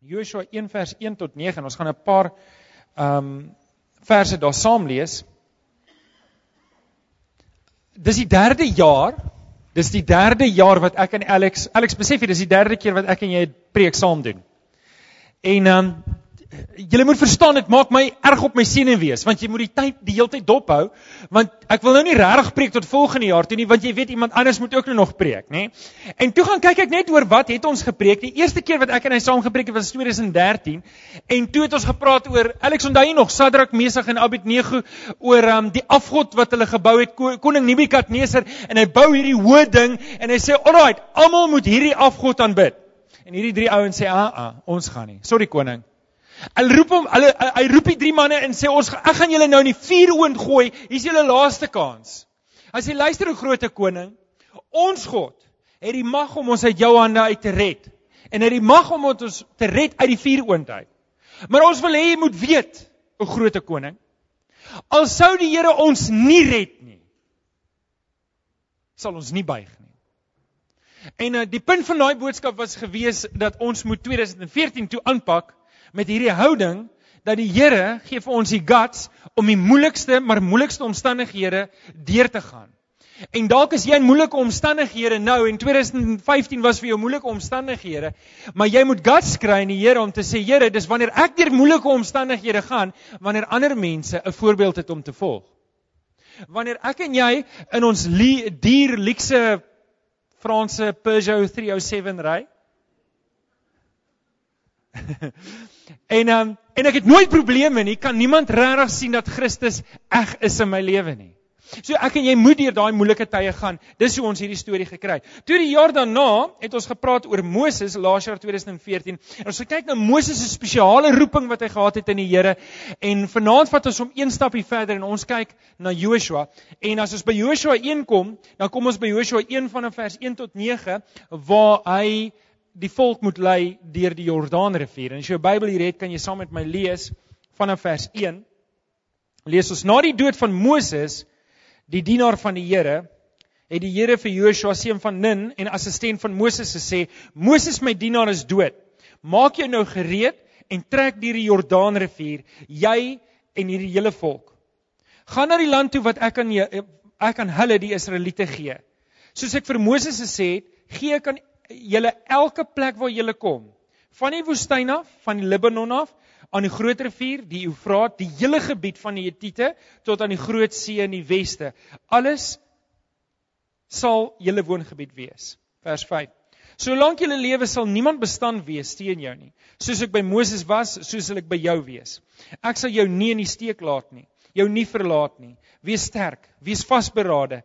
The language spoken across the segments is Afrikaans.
Joshua 1 vers 1 tot 9 en ons gaan 'n paar ehm um, verse daar saam lees. Dis die derde jaar. Dis die derde jaar wat ek en Alex Alex besef hier dis die derde keer wat ek en jy preek saam doen. En ehm um, julle moet verstaan dit maak my erg op my siene wees want jy moet die tyd die hele tyd dop hou want ek wil nou nie regtig preek tot volgende jaar toe nie want jy weet iemand anders moet ook nou nog preek nê en toe gaan kyk ek net oor wat het ons gepreek. Die eerste keer wat ek en hy saam gepreek het was 2013 en toe het ons gepraat oor Alex onthou jy nog Sadrak Mesach en Abednego oor um, die afgod wat hulle gebou het koning Nebukadneser en hy bou hierdie hoë ding en hy sê alright almal moet hierdie afgod aanbid. En hierdie drie ouens sê ah ah ons gaan nie. Sorry koning Hy roep hom, hulle hy roep die drie manne en sê ons ek gaan julle nou in die vuur oond gooi. Hier's julle laaste kans. Hy sê luister o groot koning, ons God het die mag om ons uit jou hande uit te red en het die mag om ons te red uit die vuur oond uit. Maar ons wil hê jy moet weet, o groot koning, al sou die Here ons nie red nie, sal ons nie buig nie. En uh, die punt van daai boodskap was gewees dat ons moet 2014 toe aanpak met hierdie houding dat die Here gee vir ons die guts om die moeilikste maar moeilikste omstandighede deur te gaan. En dalk is jy in moeilike omstandighede nou en 2015 was vir jou moeilike omstandighede, maar jy moet guts kry in die Here om te sê Here, dis wanneer ek deur moeilike omstandighede gaan, wanneer ander mense 'n voorbeeld het om te volg. Wanneer ek en jy in ons dier luxe Franse Peugeot 307 ry, en um, en ek het nooit probleme nie. Kan niemand regtig sien dat Christus eg is in my lewe nie. So ek en jy moet deur daai moeilike tye gaan. Dis hoe ons hierdie storie gekry het. Toe die jaar daarna het ons gepraat oor Moses laas jaar 2014. En ons kyk na Moses se spesiale roeping wat hy gehad het in die Here en vanaand vat ons hom een stapie verder en ons kyk na Joshua. En as ons by Joshua 1 kom, dan kom ons by Joshua 1 vanaf vers 1 tot 9 waar hy die volk moet lei deur die Jordaanrivier. En as jy jou Bybel hier het, kan jy saam met my lees vanaf vers 1. Lees ons na die dood van Moses, die dienaar van die Here, het die Here vir Joshua seun van Nun en assistent van Moses gesê: "Moses my dienaar is dood. Maak jou nou gereed en trek deur die Jordaanrivier, jy en hierdie hele volk. Gaan na die land toe wat ek aan ek aan hulle die Israeliete gee. Soos ek vir Moses gesê het, gee ek aan julle elke plek waar julle kom, van die woestyn af, van die Libanon af, aan die groot rivier, die Eufraat, die hele gebied van die Hittite tot aan die groot see in die weste. Alles sal julle woongebied wees. Vers 5. Solank julle lewe sal niemand bestand wees teen jou nie. Soos ek by Moses was, so sal ek by jou wees. Ek sal jou nie in die steek laat nie jou nie verlaat nie. Wees sterk, wees vasberade,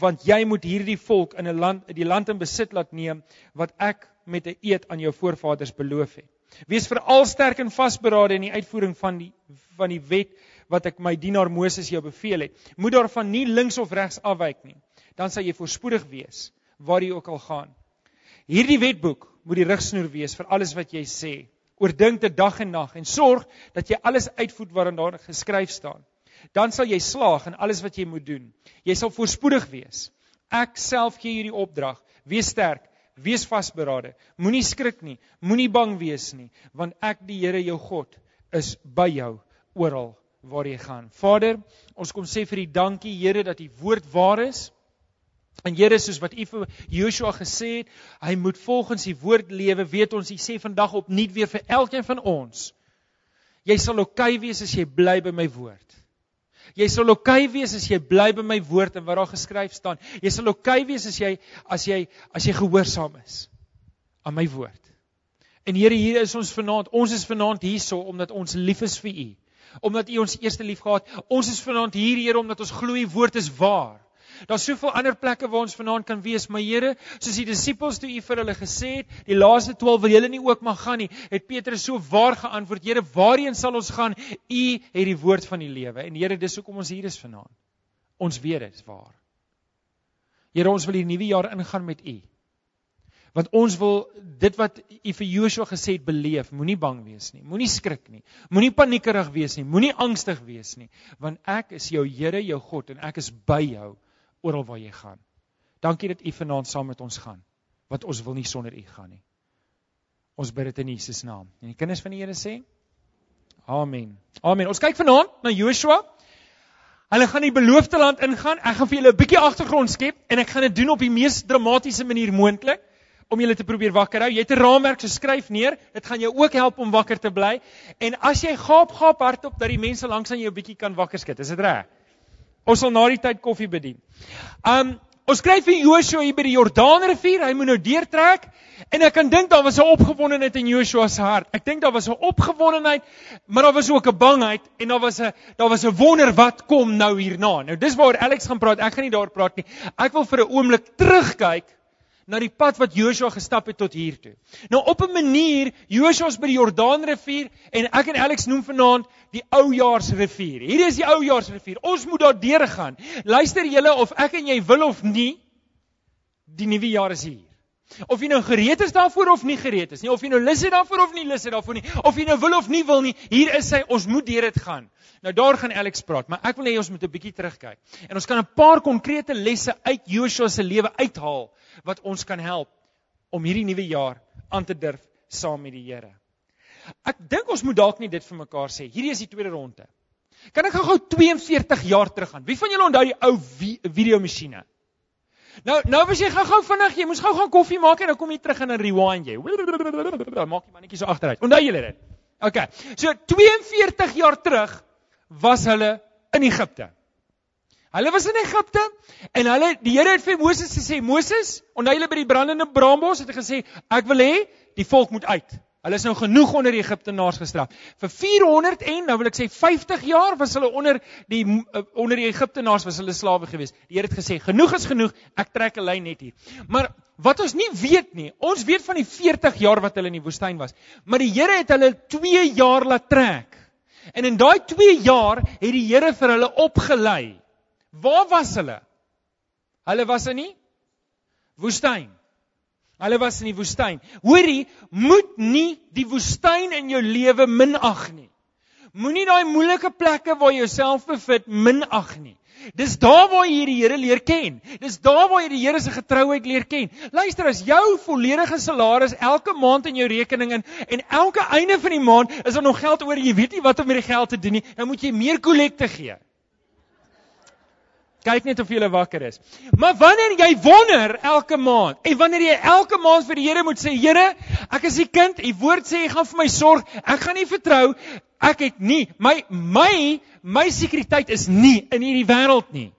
want jy moet hierdie volk in 'n land die land in besit laat neem wat ek met 'n eed aan jou voorvaders beloof het. Wees veral sterk en vasberade in die uitvoering van die van die wet wat ek my dienaar Moses jou beveel het. Moet daarvan nie links of regs afwyk nie. Dan sal jy voorspoedig wees waar jy ook al gaan. Hierdie wetboek moet die rigsnoer wees vir alles wat jy sê. Oordink dit dag en nag en sorg dat jy alles uitvoer wat daar geskryf staan dan sal jy slaag in alles wat jy moet doen. Jy sal voorspoedig wees. Ek self gee hierdie opdrag. Wees sterk, wees vasberade. Moenie skrik nie, moenie bang wees nie, want ek die Here jou God is by jou oral waar jy gaan. Vader, ons kom sê vir U dankie Here dat U woord waar is. En Here soos wat U vir Joshua gesê het, hy moet volgens U woord lewe. Weet ons, U sê vandag opnuut weer vir elkeen van ons. Jy sal oukei okay wees as jy bly by my woord. Jy sal oukei okay wees as jy bly by my woord en wat daar geskryf staan. Jy sal oukei okay wees as jy as jy as jy gehoorsaam is aan my woord. En Here, hier is ons vanaand. Ons is vanaand hierso omdat ons lief is vir U. Omdat U ons eerste lief gehad. Ons is vanaand hier, Here, omdat ons glo U woord is waar. Daar's soveel ander plekke waar ons vanaand kan wees, maar Here, soos die disippels toe U vir hulle gesê het, die laaste 12 wil julle nie ook mag gaan nie, het Petrus so waar geantwoord, Here, waarheen sal ons gaan? U het die woord van die lewe. En Here, dis hoekom ons hier is vanaand. Ons weet dit is waar. Here, ons wil hier nuwe jaar ingaan met U. Want ons wil dit wat U vir Joshua gesê het beleef. Moenie bang wees nie. Moenie skrik nie. Moenie paniekerig wees nie. Moenie angstig wees nie, want ek is jou Here, jou God en ek is by jou oral waar jy gaan. Dankie dat U vanaand saam met ons gaan. Want ons wil nie sonder U gaan nie. Ons bid dit in Jesus naam. En die kinders van die Here sê: Amen. Amen. Ons kyk vanaand na Joshua. Hulle gaan die beloofde land ingaan. Ek gaan vir julle 'n bietjie agtergrond skep en ek gaan dit doen op die mees dramatiese manier moontlik om julle te probeer wakker hou. Jy het 'n raamwerk, so skryf neer. Dit gaan jou ook help om wakker te bly. En as jy gaap gaap hardop dat die mense langs aan jou 'n bietjie kan wakker skud. Is dit reg? Ons sal na die tyd koffie bedien. Um ons skryf vir Joshua hier by die Jordaanrivier. Hy moet nou deurtrek En ek kan dink daar was 'n opgewondenheid in Joshua se hart. Ek dink daar was 'n opgewondenheid, maar daar was ook 'n bangheid en daar was 'n daar was 'n wonder wat kom nou hierna. Nou dis waar Alex gaan praat. Ek gaan nie daaroor praat nie. Ek wil vir 'n oomblik terugkyk na die pad wat Joshua gestap het tot hier toe. Nou op 'n manier, Joshua's by die Jordaanrivier en ek en Alex noem vanaand die Oujaarsrivier. Hierdie is die Oujaarsrivier. Ons moet daar deurgaan. Luister julle of ek en jy wil of nie, die nuwe jaar is hier. Of jy nou gereed is daarvoor of nie gereed is nie, of jy nou lus is daarvoor of nie lus is daarvoor nie, of jy nou wil of nie wil nie, hier is hy, ons moet deur dit gaan. Nou daar gaan Alex praat, maar ek wil hê ons moet 'n bietjie terugkyk. En ons kan 'n paar konkrete lesse uit Joshua se lewe uithaal wat ons kan help om hierdie nuwe jaar aan te durf saam met die Here. Ek dink ons moet dalk nie dit vir mekaar sê. Hierdie is die tweede ronde. Kan ek gou-gou 42 jaar teruggaan? Wie van julle onthou die ou videomasjiene? Nou nou as jy gou-gou vinnig, jy moes gou gaan koffie maak en dan kom jy terug en dan rewind jy. Maak jy mannetjie so agteruit. Onthou julle dit? OK. So 42 jaar terug was hulle in Egipte. Hulle was in Egipte en hulle die Here het vir Moses gesê Moses, onthou julle by die brandende braambos het hy gesê ek wil hê die volk moet uit. Hulle is nou genoeg onder die Egiptenaars gestraf. Vir 400 en nou wil ek sê 50 jaar was hulle onder die eh, onder die Egiptenaars was hulle slawe geweest. Die Here het gesê, "Genoeg is genoeg, ek trek 'n lyn net hier." Maar wat ons nie weet nie, ons weet van die 40 jaar wat hulle in die woestyn was, maar die Here het hulle 2 jaar laat trek. En in daai 2 jaar het die Here vir hulle opgelei. Waar was hulle? Hulle was in die woestyn. Hulle was in die woestyn. Hoorie, moet nie die woestyn in jou lewe minag nie. Moenie daai moeilike plekke waar jy jouself bevind minag nie. Dis daar waar jy die Here leer ken. Dis daar waar jy die Here se getrouheid leer ken. Luister, as jou volledige salaris elke maand in jou rekening in en elke einde van die maand is daar nog geld oor en jy weet nie wat om met die geld te doen nie, dan moet jy meer kollekte gee. Kyk net of jy wakker is. Maar wanneer jy wonder elke maand en wanneer jy elke maand vir die Here moet sê, Here, ek is u kind, u woord sê jy gaan vir my sorg. Ek gaan nie vertrou ek het nie my my my sekuriteit is nie in hierdie wêreld nie.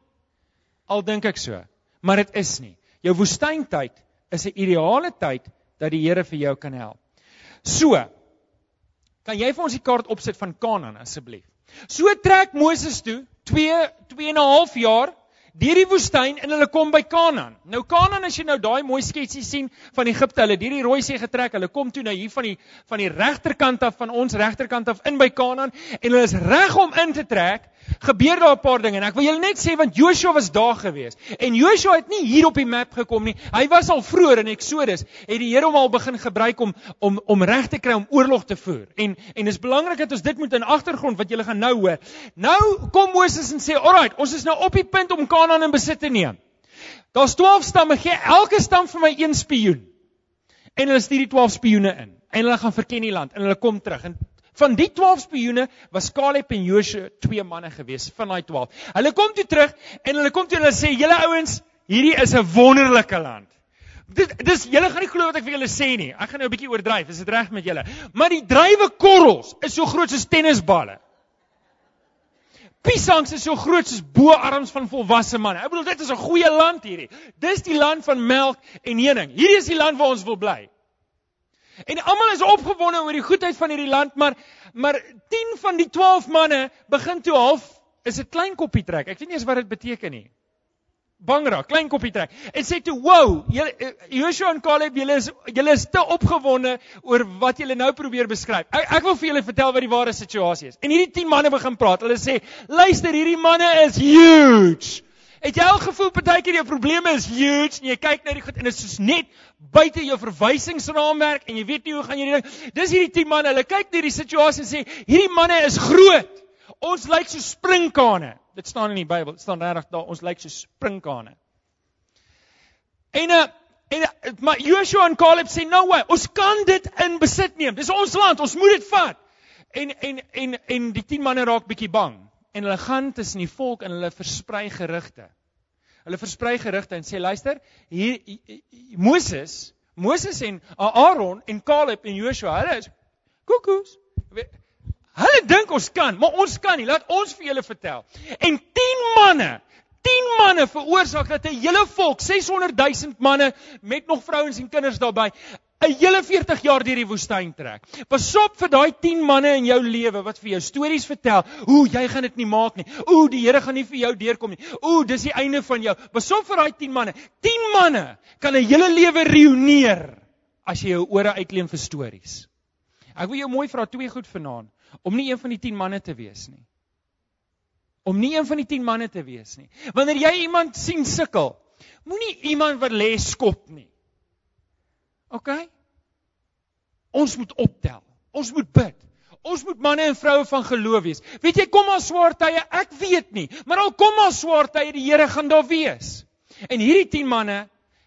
Al dink ek so, maar dit is nie. Jou woestyntyd is 'n ideale tyd dat die Here vir jou kan help. So, kan jy vir ons die kaart opsit van Kanaan asseblief? So trek Moses toe 2 2 en 'n half jaar deur die woestyn en hulle kom by Kanaan. Nou Kanaan as jy nou daai mooi sketsie sien van Egipte, hulle deur die Rooi See getrek, hulle kom toe nou hier van die van die regterkant af van ons regterkant af in by Kanaan en hulle is reg om in te trek gebeur daar 'n paar dinge en ek wil julle net sê want Joshua was daar gewees. En Joshua het nie hier op die map gekom nie. Hy was al vroeër in Exodus. Het die Here hom al begin gebruik om om om reg te kry om oorlog te voer. En en dis belangrik dat ons dit moet in agtergrond wat julle gaan nou hoor. Nou kom Moses en sê, "Alright, ons is nou op die punt om Kanaan in besit te neem." Daar's 12 stamme, gee elke stam vir my een spioen. En hulle stuur die 12 spioene in. En hulle gaan verken die land en hulle kom terug. En Van die 12 spioene was Caleb en Joshua twee manne gewees van daai 12. Hulle kom toe terug en hulle kom toe en hulle sê: "Julle ouens, hierdie is 'n wonderlike land." Dit dis julle gaan nie glo wat ek vir julle sê nie. Ek gaan nou 'n bietjie oordryf. Is dit reg met julle? Maar die druiwekorrels is so groot soos tennisballe. Piesangs is so groot soos boarms van volwasse manne. Ek bedoel dit is 'n goeie land hierdie. Dis die land van melk en honing. Hierdie is die land waar ons wil bly. En almal is opgewonde oor die goedheid van hierdie land, maar maar 10 van die 12 manne begin toe half is 'n klein koppie trek. Ek weet nie eens wat dit beteken nie. Bangra, klein koppie trek. En sê toe, "Wow, eh, Joshua en Caleb, julle is julle is te opgewonde oor wat julle nou probeer beskryf. Ek ek wil vir julle vertel wat die ware situasie is." En hierdie 10 manne begin praat. Hulle sê, "Luister, hierdie manne is huge." Het jy al gevoel partykeer jou probleme is huge en jy kyk na die goed en dit is soos net buite jou verwysingsraamwerk en jy weet nie hoe gaan jy dit Dis hierdie 10 manne, hulle kyk na die situasie en sê hierdie manne is groot. Ons lyk so sprinkane. Dit staan in die Bybel, dit staan regtig daar, ons lyk so sprinkane. En uh, En maar Joshua en Caleb sê nou way, ons kan dit in besit neem. Dis ons land, ons moet dit vat. En en en en die 10 manne raak bietjie bang en hulle gaan tussen die volk en hulle versprei gerugte. Hulle versprei gerugte en sê luister, hier Moses, Moses en Aaron en Caleb en Joshua, hulle is koekoes. Hulle dink ons kan, maar ons kan nie. Laat ons vir julle vertel. En 10 manne 10 manne veroorsaak dat 'n hele volk, 600 000 manne met nog vrouens en kinders daarbey, 'n hele 40 jaar deur die woestyn trek. Pasop vir daai 10 manne in jou lewe wat vir jou stories vertel. Ooh, jy gaan dit nie maak nie. Ooh, die Here gaan nie vir jou deurkom nie. Ooh, dis die einde van jou. Pasop vir daai 10 manne. 10 manne kan 'n hele lewe reuneer as jy jou ore uitleen vir stories. Ek wil jou mooi vra twee goed vanaand om nie een van die 10 manne te wees nie. Om nie een van die 10 manne te wees nie. Wanneer jy iemand sien sukkel, moenie iemand wat lê skop nie. OK? Ons moet optel. Ons moet bid. Ons moet manne en vroue van geloof wees. Weet jy, kom maar swaar tye, ek weet nie, maar al kom maar swaar tye, die Here gaan daar wees. En hierdie 10 manne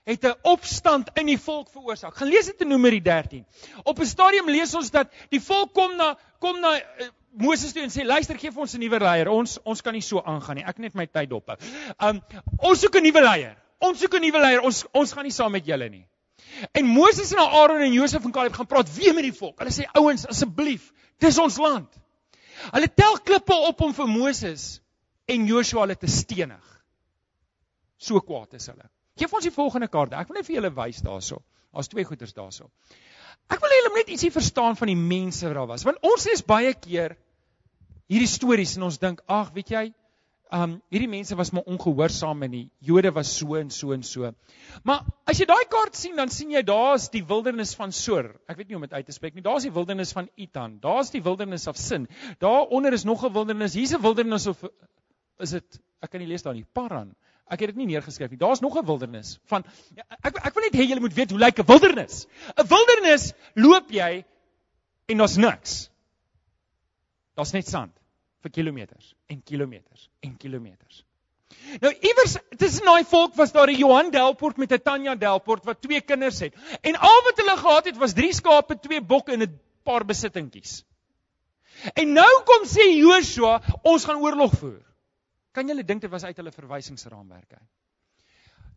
het 'n opstand in die volk veroorsaak. Gaan lees dit in Numeri 13. Op 'n stadium lees ons dat die volk kom na kom na uh, Moses toe en sê luister gee vir ons 'n nuwe leier. Ons ons kan nie so aangaan nie. Ek net my tyd dop. Um ons soek 'n nuwe leier. Ons soek 'n nuwe leier. Ons ons gaan nie saam met julle nie. En Moses en Aaron en Josef en Caleb gaan praat weer met die volk. Hulle sê ouens, asseblief, dis ons land. Hulle tel klippe op om vir Moses en Joshua hulle te stenig. So kwaad is hulle. Geef ons die volgende kaart. Ek wil net vir julle wys daarso. Daar's twee goeters daarso. Ek wil hê julle moet net ietsie verstaan van die mense wat daar was. Want ons lees baie keer hierdie stories en ons dink, "Ag, weet jy, um hierdie mense was maar ongehoorsaam en die Jode was so en so en so. Maar as jy daai kaart sien, dan sien jy daar's die wildernis van Sor. Ek weet nie hoe om dit uit te spreek nie. Daar's die wildernis van Itan. Daar's die wildernis van Sin. Daaronder is nog 'n wildernis. Hier's 'n wildernis of is dit ek kan nie lees daar nie. Paran. Ek het dit nie neergeskryf nie. Daar's nog 'n wildernis van ek ek wil net hê julle moet weet hoe lyk 'n wildernis. 'n Wildernis loop jy en daar's niks. Daar's net sand vir kilometers en kilometers en kilometers. Nou iewers tussen daai volk was daar 'n Johan Delport met 'n Tanya Delport wat twee kinders het. En al wat hulle gehad het was drie skape, twee bokke en 'n paar besittingkies. En nou kom sê Joshua, ons gaan oorlog voer. Kan julle dink dit was uit hulle verwysingsraamwerk uit?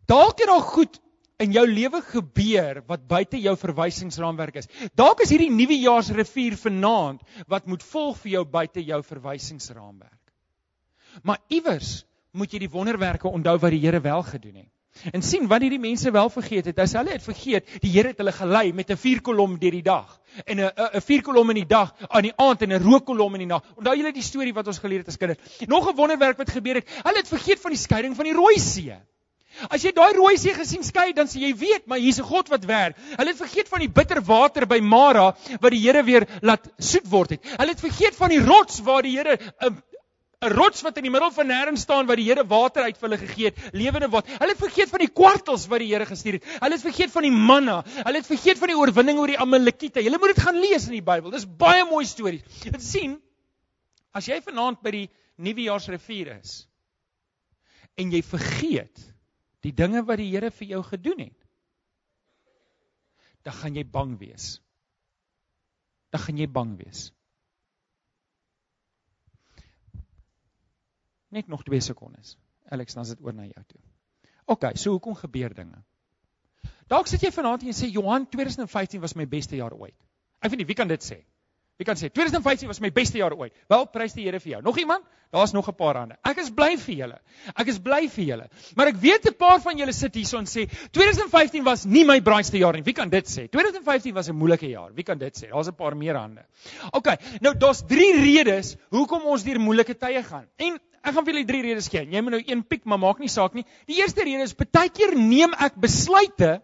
Dalk het daar goed in jou lewe gebeur wat buite jou verwysingsraamwerk is. Dalk is hierdie nuwejaarsrivier vanaand wat moet volg vir jou buite jou verwysingsraamwerk. Maar iewers moet jy die wonderwerke onthou wat die Here wel gedoen het. En sien wat hierdie mense wel vergeet het. As hulle het vergeet, die Here het hulle gelei met 'n vuurkolom deur die dag en 'n 'n vuurkolom in die dag aan die aand en 'n rookkolom in die nag. Onthou julle die storie wat ons geleer het as kinders? Nog 'n wonderwerk wat gebeur het. Hulle het vergeet van die skeiding van die Rooi See. As jy daai rooi see gesien skei, dan sê jy weet, maar hier's 'n God wat werk. Hulle het vergeet van die bitter water by Mara wat die Here weer laat soet word het. Hulle het vergeet van die rots waar die Here 'n 'n rots wat in die middel van nêrens staan waar die Here water uit vir hulle gegee het, lewende water. Hulle het vergeet van die kwartels wat die Here gestuur het. Hulle het vergeet van die manna. Hulle het vergeet van die oorwinning oor die Amalekiete. Jy moet dit gaan lees in die Bybel. Dis baie mooi stories. Dit sien as jy vanaand by die Nuwejaarsrivier is en jy vergeet die dinge wat die Here vir jou gedoen het, dan gaan jy bang wees. Dan gaan jy bang wees. Net nog 2 sekondes. Alex, dan is dit oor na jou toe. OK, so hoekom gebeur dinge? Dalk sit jy vanaand en sê Johan 2015 was my beste jaar ooit. Ek weet nie wie kan dit sê. Wie kan sê 2015 was my beste jaar ooit? Wel, prys die Here vir jou. Nog iemand? Daar's nog 'n paar hande. Ek is bly vir julle. Ek is bly vir julle. Maar ek weet 'n paar van julle sit hierso en sê 2015 was nie my braaiste jaar nie. Wie kan dit sê? 2015 was 'n moeilike jaar. Wie kan dit sê? Daar's 'n paar meer hande. OK. Nou, daar's 3 redes hoekom ons deur moeilike tye gaan. En ek gaan vir julle 3 redes gee. Jy moet nou een piek, maar maak nie saak nie. Die eerste rede is baie keer neem ek besluite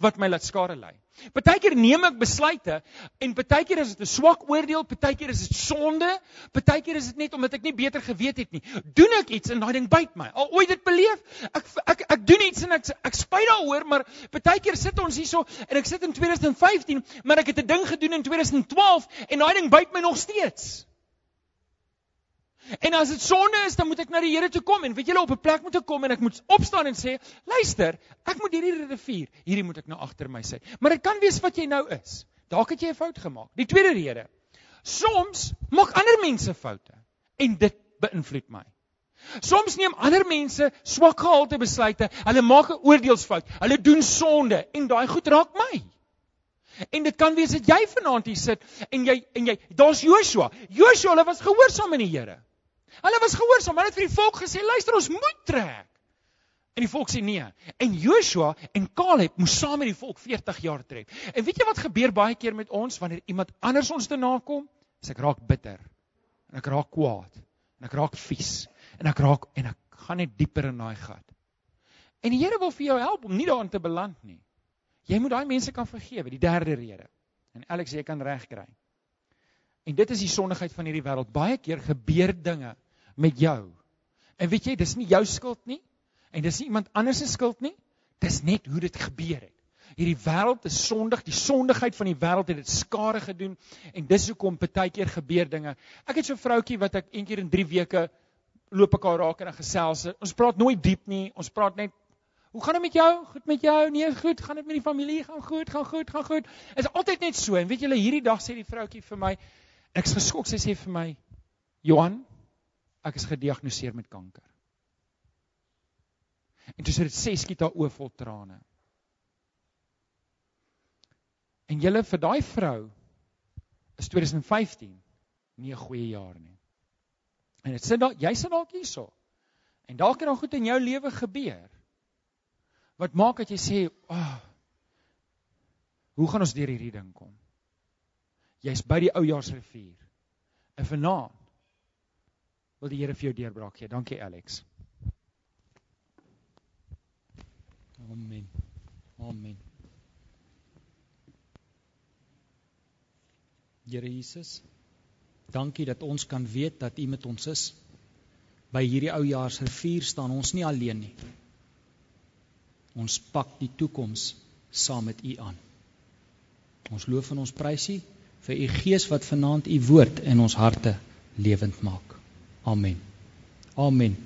wat my laat skade ly. Partykeer neem ek besluite en partykeer is dit 'n swak oordeel, partykeer is dit sonde, partykeer is dit net omdat ek nie beter geweet het nie. Doen ek iets en daai ding byt my. Al ooit dit beleef, ek ek ek doen iets en ek ek spyt daaroor, maar partykeer sit ons hierso en ek sit in 2015, maar ek het 'n ding gedoen in 2012 en daai ding byt my nog steeds. En as dit sonde is, dan moet ek na die Here toe kom en weet julle op 'n plek moet ek kom en ek moet opstaan en sê, luister, ek moet hierdie rivier, hierdie moet ek nou agter my sit. Maar dit kan wees wat jy nou is. Dalk het jy 'n fout gemaak. Die tweede rede. Soms maak ander mense foute en dit beïnvloed my. Soms neem ander mense swak gehalte besluite. Hulle maak 'n oordeelsfout. Hulle doen sonde en daai goed raak my. En dit kan wees dat jy vanaand hier sit en jy en jy daar's Joshua. Joshua, hulle was gehoorsaam aan die Here. Hulle was gehoorsaam. Hulle het vir die volk gesê, "Luister, ons moet trek." En die volk sê nee. En Joshua en Caleb moes saam met die volk 40 jaar trek. En weet jy wat gebeur baie keer met ons wanneer iemand anders ons te nakom? As ek raak bitter en ek raak kwaad en ek raak vies en ek raak en ek gaan net dieper in daai gat. En die Here wil vir jou help om nie daarin te beland nie. Jy moet daai mense kan vergewe, die derde rede. En Alex, jy kan regkry. En dit is die sondigheid van hierdie wêreld. Baie keer gebeur dinge met jou. En weet jy, dis nie jou skuld nie en dis nie iemand anders se skuld nie. Dis net hoe dit gebeur het. Hierdie wêreld is sondig, die sondigheid van die wêreld het dit skade gedoen en dis hoekom baie keer gebeur dinge. Ek het so 'n vroutjie wat ek een keer in 3 weke loop ek haar raak en gesels. Ons praat nooit diep nie. Ons praat net Hoe gaan dit met jou? Goed met jou? Nee, goed. Gaan dit met die familie? Gaan goed, gaan goed, gaan goed. Is altyd net so. En weet julle, hierdie dag sê die vroutjie vir my, ek is geskok, sy sê vir my, "Johan, ek is gediagnoseer met kanker." En toe sit dit 6 skiet haar oë vol trane. En julle vir daai vrou is 2015 nie 'n goeie jaar nie. En dit sit dalk jy sit dalk hierso. En dalk het daar goed in jou lewe gebeur wat maak dat jy sê, "Ag, oh, hoe gaan ons deur hierdie ding kom?" Jy's by die oujaarsrivier. En vanaand wil die Here vir jou deurbraak gee. Dankie Alex. Amen. Amen. Here Jesus, dankie dat ons kan weet dat U met ons is. By hierdie oujaarsrivier staan ons nie alleen nie. Ons pak die toekoms saam met U aan. Ons loof en ons prys U vir U Gees wat vanaand U woord in ons harte lewend maak. Amen. Amen.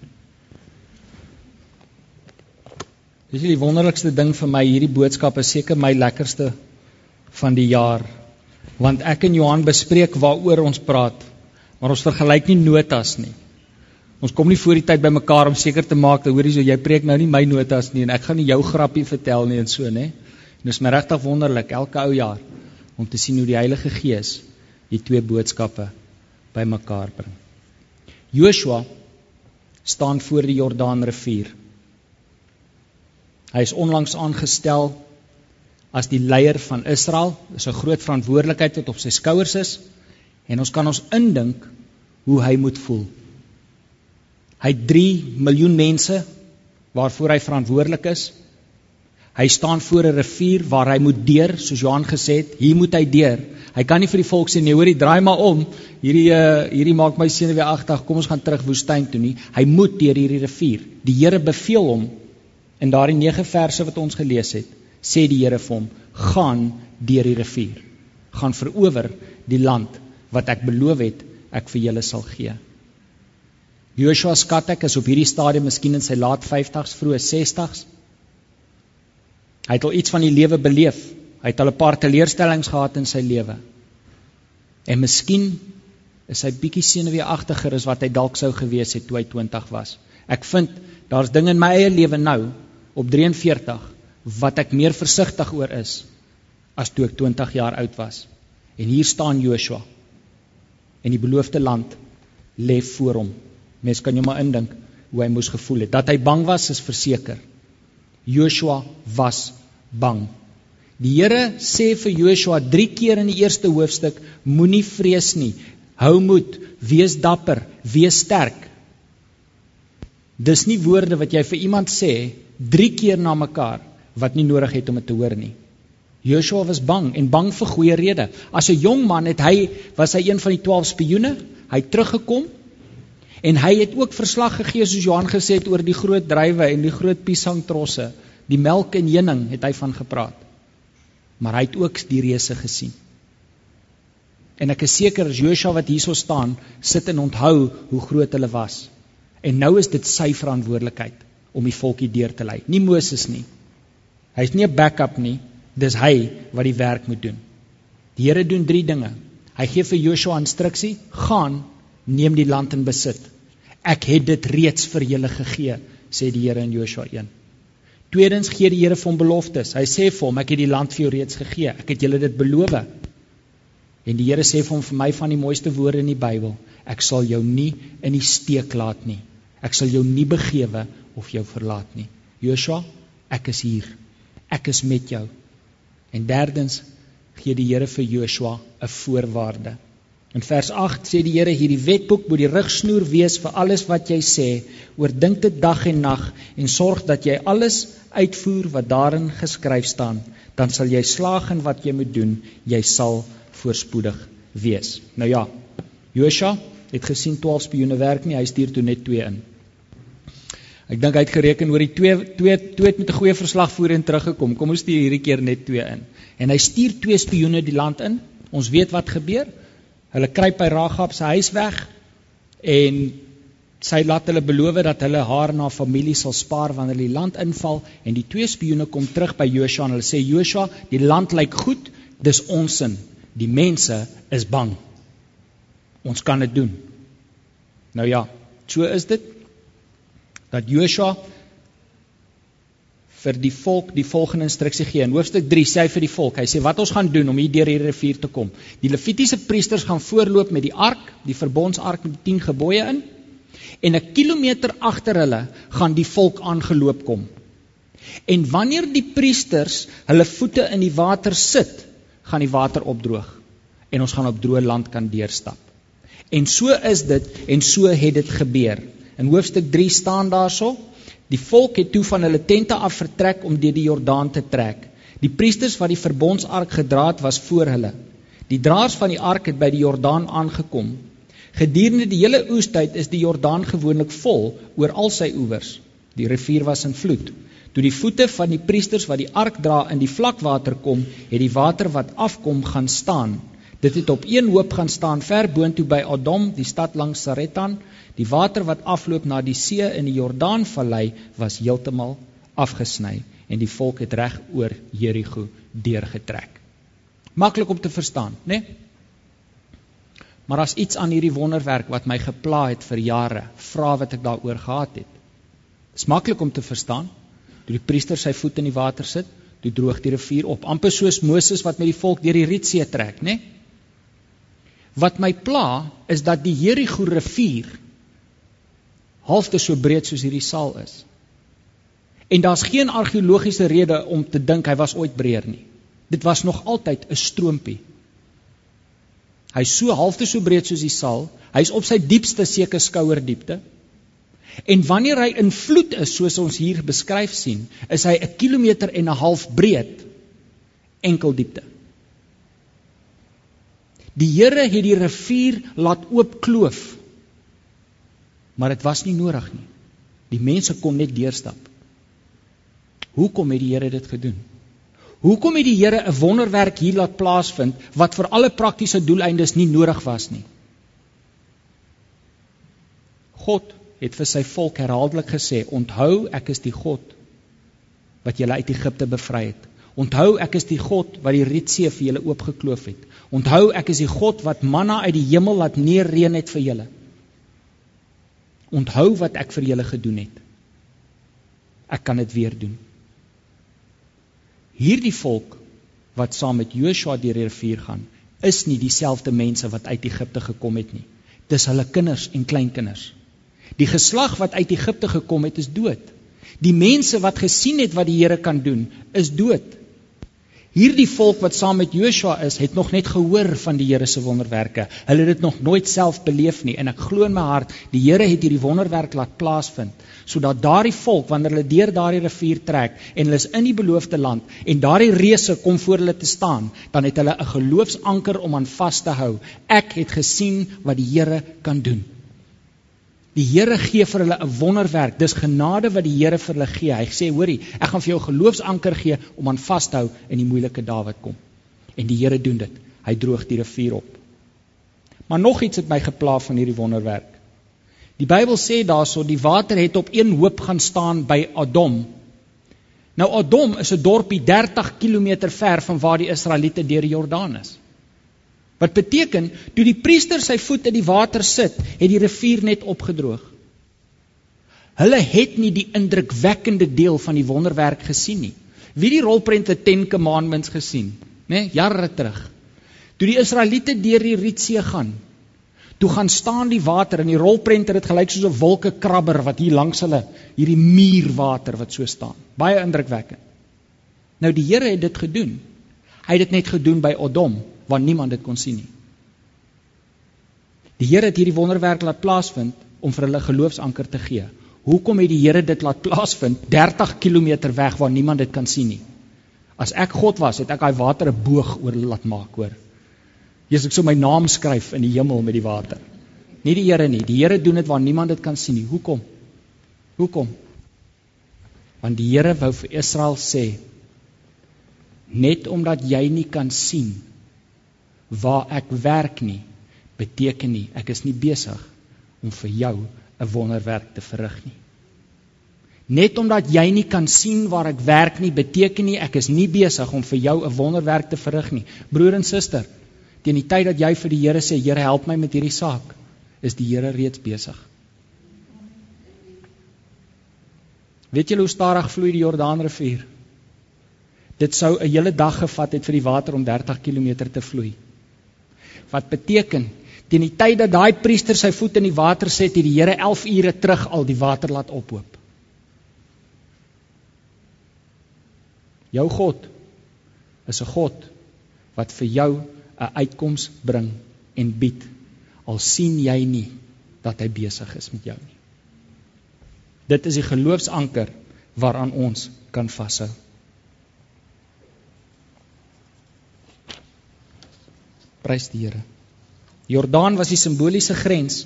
Dis die wonderlikste ding vir my hierdie boodskap is seker my lekkerste van die jaar want ek en Johan bespreek waaroor ons praat maar ons vergelyk nie notas nie. Ons kom nie voor die tyd bymekaar om seker te maak dat hoorie so jy preek nou nie my notas nie en ek gaan nie jou grappie vertel nie en so nê. En dit is my regtig wonderlik elke ou jaar om te sien hoe die Heilige Gees die twee boodskappe bymekaar bring. Joshua staan voor die Jordaanrivier. Hy is onlangs aangestel as die leier van Israel. Dis 'n groot verantwoordelikheid wat op sy skouers is en ons kan ons indink hoe hy moet voel. Hy het 3 miljoen mense waarvoor hy verantwoordelik is. Hy staan voor 'n rivier waar hy moet deur, soos Johan gesê het, hier moet hy deur. Hy kan nie vir die volk sê nee, hoorie, draai maar om. Hierdie uh, hierdie maak my senuweeagtig. Kom ons gaan terug woestyn toe nie. Hy moet deur hierdie rivier. Die Here beveel hom in daardie 9 verse wat ons gelees het. Sê die Here vir hom: "Gaan deur die rivier. Gaan verower die land wat ek beloof het ek vir julle sal gee." Joshua skat ek is op hierdie stadium miskien in sy laat 50s, vroeë 60s. Hy het al iets van die lewe beleef. Hy het al 'n paar teleurstellings gehad in sy lewe. En miskien is hy bietjie senuweeagtiger as wat hy dalk sou gewees het toe hy 20 was. Ek vind daar's dinge in my eie lewe nou op 43 wat ek meer versigtig oor is as toe ek 20 jaar oud was. En hier staan Joshua. En die beloofde land lê voor hom. Mens kan jou maar indink hoe hy moes gevoel het. Dat hy bang was is verseker. Joshua was bang. Die Here sê vir Joshua 3 keer in die eerste hoofstuk: Moenie vrees nie. Hou moed, wees dapper, wees sterk. Dis nie woorde wat jy vir iemand sê 3 keer na mekaar wat nie nodig het om dit te hoor nie. Joshua was bang en bang vir goeie redes. As 'n jong man het hy was hy een van die 12 spioene. Hy het teruggekom En hy het ook verslag gegee soos Johan gesê het oor die groot druiwe en die groot piesangtrosse. Die melk en heuning het hy van gepraat. Maar hy het ook die reuse gesien. En ek is seker as Josua wat hierso staan, sit en onthou hoe groot hulle was. En nou is dit sy verantwoordelikheid om die volkie deur te lei, nie Moses nie. Hy's nie 'n backup nie, dis hy wat die werk moet doen. Die Here doen 3 dinge. Hy gee vir Joshua instruksie: "Gaan, neem die land in besit. Ek het dit reeds vir julle gegee," sê die Here in Joshua 1. Tweedens gee die Here vir hom beloftes. Hy sê vir hom: "Ek het die land vir jou reeds gegee. Ek het julle dit beloof." En die Here sê vir hom vir my van die mooiste woorde in die Bybel: "Ek sal jou nie in die steek laat nie." Ek sal jou nie begewe of jou verlaat nie. Joshua, ek is hier. Ek is met jou. En derdens gee die Here vir Joshua 'n voorwaarde. In vers 8 sê die Here hierdie wetboek moet die rigsnoer wees vir alles wat jy sê. Oordink dit dag en nag en sorg dat jy alles uitvoer wat daarin geskryf staan. Dan sal jy slaag in wat jy moet doen. Jy sal voorspoedig wees. Nou ja, Joshua het gesien 12 spioene werk nie, hy stuur toe net 2 in. Ek dink hy het gereken oor die twee twee twee het met 'n goeie verslag voor en teruggekom. Kom ons stuur hierdie keer net twee in. En hy stuur twee spioene die land in. Ons weet wat gebeur. Hulle kruip by Ragab se huis weg en sy laat hulle beloof dat hulle haar en haar familie sal spaar wanneer die land inval en die twee spioene kom terug by Joshua en hulle sê Joshua, die land lyk goed, dis ons sin. Die mense is bang. Ons kan dit doen. Nou ja, so is dit dat Joshua vir die volk die volgende instruksie gee. In hoofstuk 3 sê hy vir die volk, hy sê wat ons gaan doen om hier deur hierdie rivier te kom. Die Levitiese priesters gaan voorloop met die ark, die verbondsark met die 10 gebooie in. En 'n kilometer agter hulle gaan die volk aangeloop kom. En wanneer die priesters hulle voete in die water sit, gaan die water opdroog en ons gaan op droë land kan deurstap. En so is dit en so het dit gebeur. In hoofstuk 3 staan daarso: Die volk het toe van hulle tente af vertrek om deur die Jordaan te trek. Die priesters wat die verbondsark gedra het, was voor hulle. Die draers van die ark het by die Jordaan aangekom. Gedurende die hele oestyd is die Jordaan gewoonlik vol oor al sy oewers. Die rivier was in vloed. Toe die voete van die priesters wat die ark dra in die vlakwater kom, het die water wat afkom gaan staan. Dit het op een hoop gaan staan ver boontoe by Adom, die stad langs Saretan, Die water wat afloop na die see in die Jordaanvallei was heeltemal afgesny en die volk het reg oor Jerigo deurgetrek. Maklik om te verstaan, né? Nee? Maar as iets aan hierdie wonderwerk wat my gepla het vir jare, vra wat ek daaroor gehad het. Dis maklik om te verstaan. Toe die priester sy voet in die water sit, toe droog die rivier op, amper soos Moses wat met die volk deur die Rietsee trek, né? Nee? Wat my pla is dat die Jerigo rivier halfte so breed soos hierdie saal is. En daar's geen argeologiese rede om te dink hy was ooit breër nie. Dit was nog altyd 'n stroompie. Hy's so halfte so breed soos die saal. Hy's op sy diepste seker skouerdiepte. En wanneer hy in vloed is soos ons hier beskryf sien, is hy 'n kilometer en 'n half breed enkel diepte. Die Here het die rivier laat oopkloof maar dit was nie nodig nie. Die mense kon net deurstap. Hoekom het die Here dit gedoen? Hoekom het die Here 'n wonderwerk hier laat plaasvind wat vir alle praktiese doeleindes nie nodig was nie? God het vir sy volk herhaaldelik gesê: "Onthou, ek is die God wat julle uit Egipte bevry het. Onthou, ek is die God wat die Rietsee vir julle oopgekloof het. Onthou, ek is die God wat manna uit die hemel laat neerreën het vir julle." Onthou wat ek vir julle gedoen het. Ek kan dit weer doen. Hierdie volk wat saam met Joshua deur die rivier gaan, is nie dieselfde mense wat uit Egipte gekom het nie. Dis hulle kinders en kleinkinders. Die geslag wat uit Egipte gekom het, is dood. Die mense wat gesien het wat die Here kan doen, is dood. Hierdie volk wat saam met Joshua is, het nog net gehoor van die Here se wonderwerke. Hulle het dit nog nooit self beleef nie en ek glo in my hart, die Here het hierdie wonderwerk laat plaasvind sodat daardie volk wanneer hulle deur daardie rivier trek en hulle is in die beloofde land en daardie reëse kom voor hulle te staan, dan het hulle 'n geloofsanker om aan vas te hou. Ek het gesien wat die Here kan doen. Die Here gee vir hulle 'n wonderwerk. Dis genade wat die Here vir hulle gee. Hy sê, hoorie, ek gaan vir jou geloofsanker gee om aan vas te hou in die moeilike dae wat kom. En die Here doen dit. Hy droog die rivier op. Maar nog iets het my gepla van hierdie wonderwerk. Die Bybel sê daarso die water het op een hoop gaan staan by Adom. Nou Adom is 'n dorpie 30 km ver van waar die Israeliete deur die Jordaan is. Wat beteken toe die priester sy voet in die water sit, het die rivier net opgedroog. Hulle het nie die indrukwekkende deel van die wonderwerk gesien nie. Wie die rolprente 10 Commandments gesien, né, nee, jare terug. Toe die Israeliete deur die Rietsee gaan, toe gaan staan die water in die rolprent het dit gelyk soos 'n wolkekrabber wat hier langs hulle hierdie muurwater wat so staan. Baie indrukwekkend. Nou die Here het dit gedoen. Hy het dit net gedoen by Odom waar niemand dit kon sien nie. Die Here het hierdie wonderwerk laat plaasvind om vir hulle geloofsanker te gee. Hoekom het die Here dit laat plaasvind 30 km weg waar niemand dit kan sien nie? As ek God was, het ek daai water 'n boog oor laat maak, hoor. Jesus ek sou my naam skryf in die hemel met die water. Nie die Here nie. Die Here doen dit waar niemand dit kan sien nie. Hoekom? Hoekom? Want die Here wou vir Israel sê net omdat jy nie kan sien waar ek werk nie, beteken nie ek is nie besig om vir jou 'n wonderwerk te verrig nie. Net omdat jy nie kan sien waar ek werk nie, beteken nie ek is nie besig om vir jou 'n wonderwerk te verrig nie. Broer en suster, teen die tyd dat jy vir die Here sê, Here, help my met hierdie saak, is die Here reeds besig. Weet julle hoe stadig vloei die Jordaanrivier? Dit sou 'n hele dag gevat het vir die water om 30 km te vloei. Wat beteken teen die tyd dat daai priester sy voet in die water sit, het die Here 11 ure terug al die water laat ophoop. Jou God is 'n God wat vir jou 'n uitkoms bring en bied al sien jy nie dat hy besig is met jou nie. Dit is die geloofsanker waaraan ons kan vashou. Prys die Here. Jordaan was die simboliese grens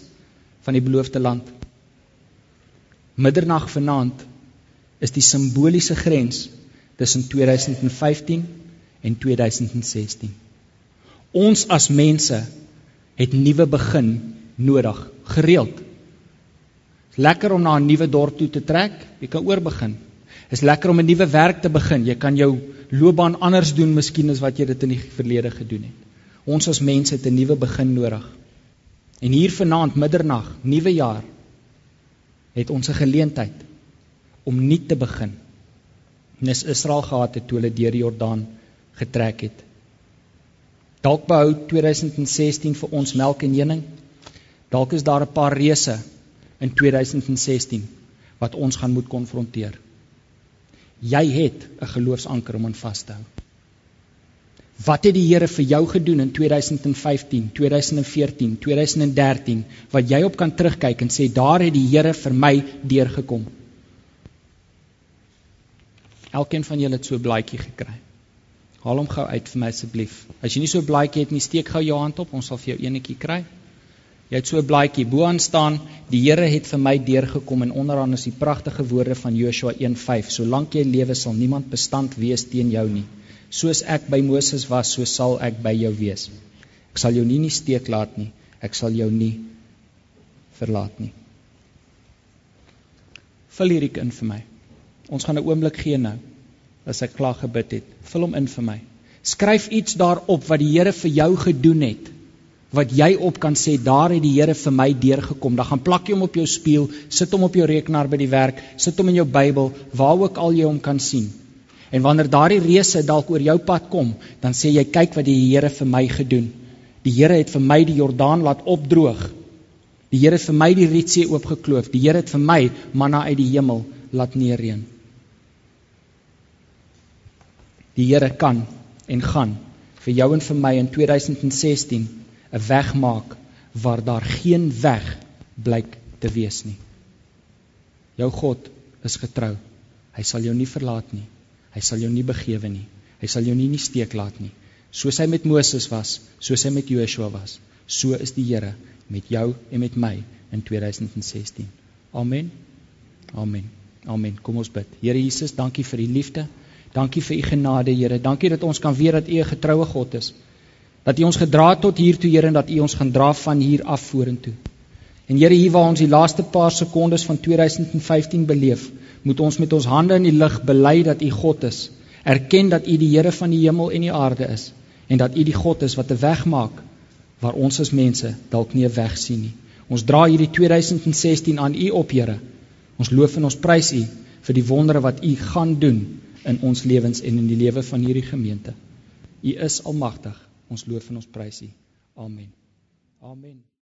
van die beloofde land. Middernag vanaand is die simboliese grens tussen 2015 en 2016. Ons as mense het nuwe begin nodig, gereeld. Is lekker om na 'n nuwe dorp toe te trek, jy kan oorbegin. Is lekker om 'n nuwe werk te begin. Jy kan jou loopbaan anders doen miskien as wat jy dit in die verlede gedoen het. Ons as mense het 'n nuwe begin nodig. En hier vanaand middernag, nuwe jaar, het ons 'n geleentheid om nuut te begin. Nes Israel gehad het toe hulle deur die Jordaan getrek het. Dalk behou 2016 vir ons melk en honing. Dalk is daar 'n paar reëse in 2016 wat ons gaan moet konfronteer. Jy het 'n geloofsanker om aan vas te hou. Wat het die Here vir jou gedoen in 2015, 2014, 2013 wat jy op kan terugkyk en sê daar het die Here vir my deurgekom? Elkeen van julle het so 'n blaadjie gekry. Haal hom gou uit vir my asseblief. As jy nie so 'n blaadjie het nie, steek gou jou hand op, ons sal vir jou eenetjie kry. Jy het so 'n blaadjie bo-aan staan. Die Here het vir my deurgekom en onderaan is die pragtige woorde van Joshua 1:5. Solank jy lewe sal niemand bestand wees teen jou nie. Soos ek by Moses was, so sal ek by jou wees. Ek sal jou nie nie steek laat nie. Ek sal jou nie verlaat nie. Vul hierdie in vir my. Ons gaan 'n oomblik gee nou as ek klaar gebid het. Vul hom in vir my. Skryf iets daarop wat die Here vir jou gedoen het. Wat jy op kan sê daar het die Here vir my deurgekom. Dan gaan plak jy hom op jou spieël, sit hom op jou rekenaar by die werk, sit hom in jou Bybel, waar ook al jy hom kan sien. En wanneer daardie reëse dalk oor jou pad kom, dan sê jy kyk wat die Here vir my gedoen. Die Here het vir my die Jordaan laat opdroog. Die Here het vir my die Rietsee oopgekloof. Die Here het vir my manna uit die hemel laat neerreën. Die Here kan en gaan vir jou en vir my in 2016 'n weg maak waar daar geen weg blyk te wees nie. Jou God is getrou. Hy sal jou nie verlaat nie. Hy sal jou nie begewe nie. Hy sal jou nie nie steek laat nie. Soos hy met Moses was, soos hy met Joshua was, so is die Here met jou en met my in 2016. Amen. Amen. Amen. Kom ons bid. Here Jesus, dankie vir u liefde. Dankie vir u genade, Here. Dankie dat ons kan weet dat u 'n getroue God is. Dat U ons gedra het tot hier toe, Here, en dat U ons gaan dra van hier af vorentoe. En Here, hier waar ons die laaste paar sekondes van 2015 beleef, moet ons met ons hande in die lug bely dat U God is. Erken dat U die Here van die hemel en die aarde is en dat U die God is wat 'n weg maak waar ons as mense dalk nie 'n weg sien nie. Ons dra hierdie 2016 aan U op, Here. Ons loof en ons prys U vir die wondere wat U gaan doen in ons lewens en in die lewe van hierdie gemeente. U is almagtig. Ons loof en ons prys U. Amen. Amen.